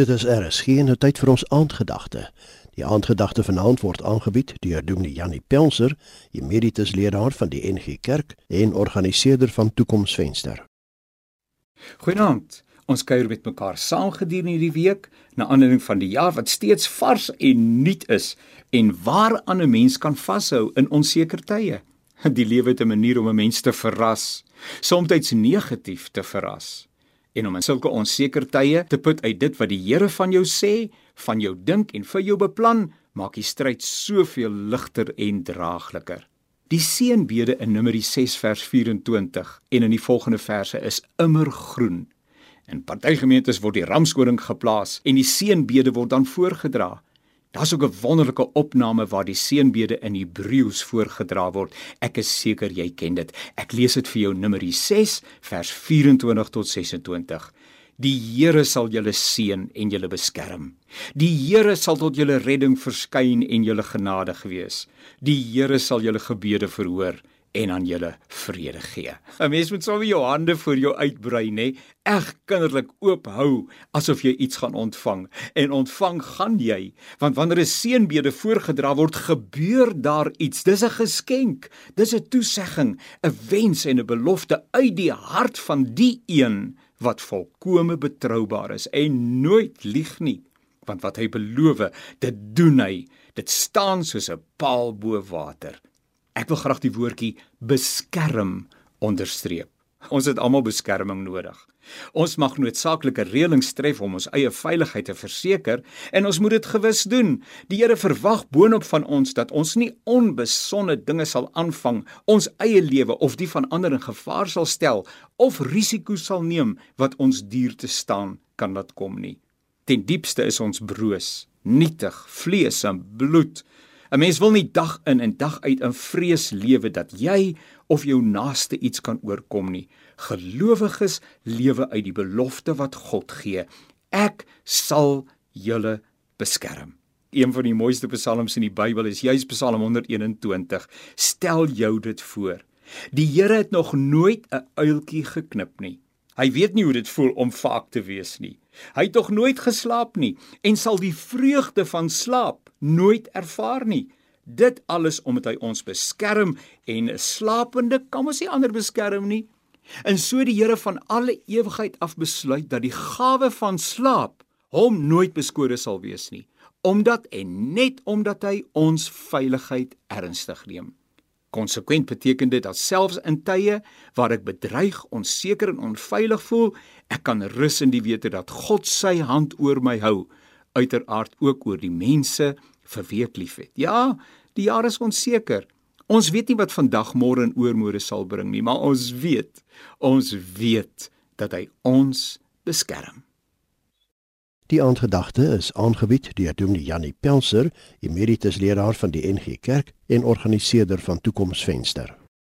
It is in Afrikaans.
Dit is RSG en dit tyd vir ons aandgedagte. Die aandgedagte vanaand word aangebied deur Dominee Janie Pelser, emeritus leraar van die NG Kerk en organiseerder van Toekomsvenster. Goeienaand. Ons kuier met mekaar saam gedurende hierdie week na aanleiding van die jaar wat steeds vars en nuut is en waaraan 'n mens kan vashou in onseker tye. Die lewe het 'n manier om 'n mens te verras, soms negatief te verras en om in sulke onseker tye te put uit dit wat die Here van jou sê, van jou dink en vir jou beplan, maak die stryd soveel ligter en draagliker. Die seënbede in Numeri 6 vers 24 en in die volgende verse is immer groen. In party gemeentes word die ramskoring geplaas en die seënbede word dan voorgedra. Daar's ook 'n wonderlike opname waar die seënbede in Hebreëus voorgedra word. Ek is seker jy ken dit. Ek lees dit vir jou Numeri 6 vers 24 tot 26. Die Here sal julle seën en julle beskerm. Die Here sal tot julle redding verskyn en julle genadig wees. Die Here sal julle gebede verhoor en aan julle vrede gee. 'n Mens moet sommer jou hande voor jou uitbrei, nê? Eg kinderlik oop hou asof jy iets gaan ontvang. En ontvang gaan jy, want wanneer 'n seënbede voorgedra word, gebeur daar iets. Dis 'n geskenk. Dis 'n toesegging, 'n wens en 'n belofte uit die hart van die een wat volkome betroubaar is en nooit lieg nie. Want wat hy beloof, dit doen hy. Dit staan soos 'n paal bo water. Ek wil graag die woordjie beskerm onderstreep. Ons het almal beskerming nodig. Ons mag noodsaaklike reëlings tref om ons eie veiligheid te verseker en ons moet dit gewis doen. Die Here verwag boonop van ons dat ons nie onbesonde dinge sal aanvang, ons eie lewe of die van ander in gevaar sal stel of risiko sal neem wat ons duur te staan kan laat kom nie. Ten diepste is ons broos, nietig, vlees en bloed. 'n Mens wil nie dag in en dag uit in vrees lewe dat jy of jou naaste iets kan oorkom nie. Gelowiges lewe uit die belofte wat God gee. Ek sal julle beskerm. Een van die mooiste psalms in die Bybel is juis Psalm 121. Stel jou dit voor. Die Here het nog nooit 'n uiltjie geknip nie. Hy weet nie hoe dit voel om vaak te wees nie. Hy het tog nooit geslaap nie en sal die vreugde van slaap nooit ervaar nie. Dit alles omdat hy ons beskerm en 'n slapende kan ons nie ander beskerm nie. En so die Here van alle ewigheid af besluit dat die gawe van slaap hom nooit beskore sal wees nie, omdat en net omdat hy ons veiligheid ernstig neem. Konsekwent beteken dit dat selfs in tye waar ek bedreig, onseker en onveilig voel, ek kan rus in die wete dat God sy hand oor my hou, uiteraard ook oor die mense vir wie ek liefhet. Ja, die jaar is onseker. Ons weet nie wat vandag, môre en oormôre sal bring nie, maar ons weet, ons weet dat hy ons beskerm. Die aandgedagte is aangebied deur Dominee Janie Pelser, emeritus leraar van die NG Kerk en organiseerder van Toekomsvenster.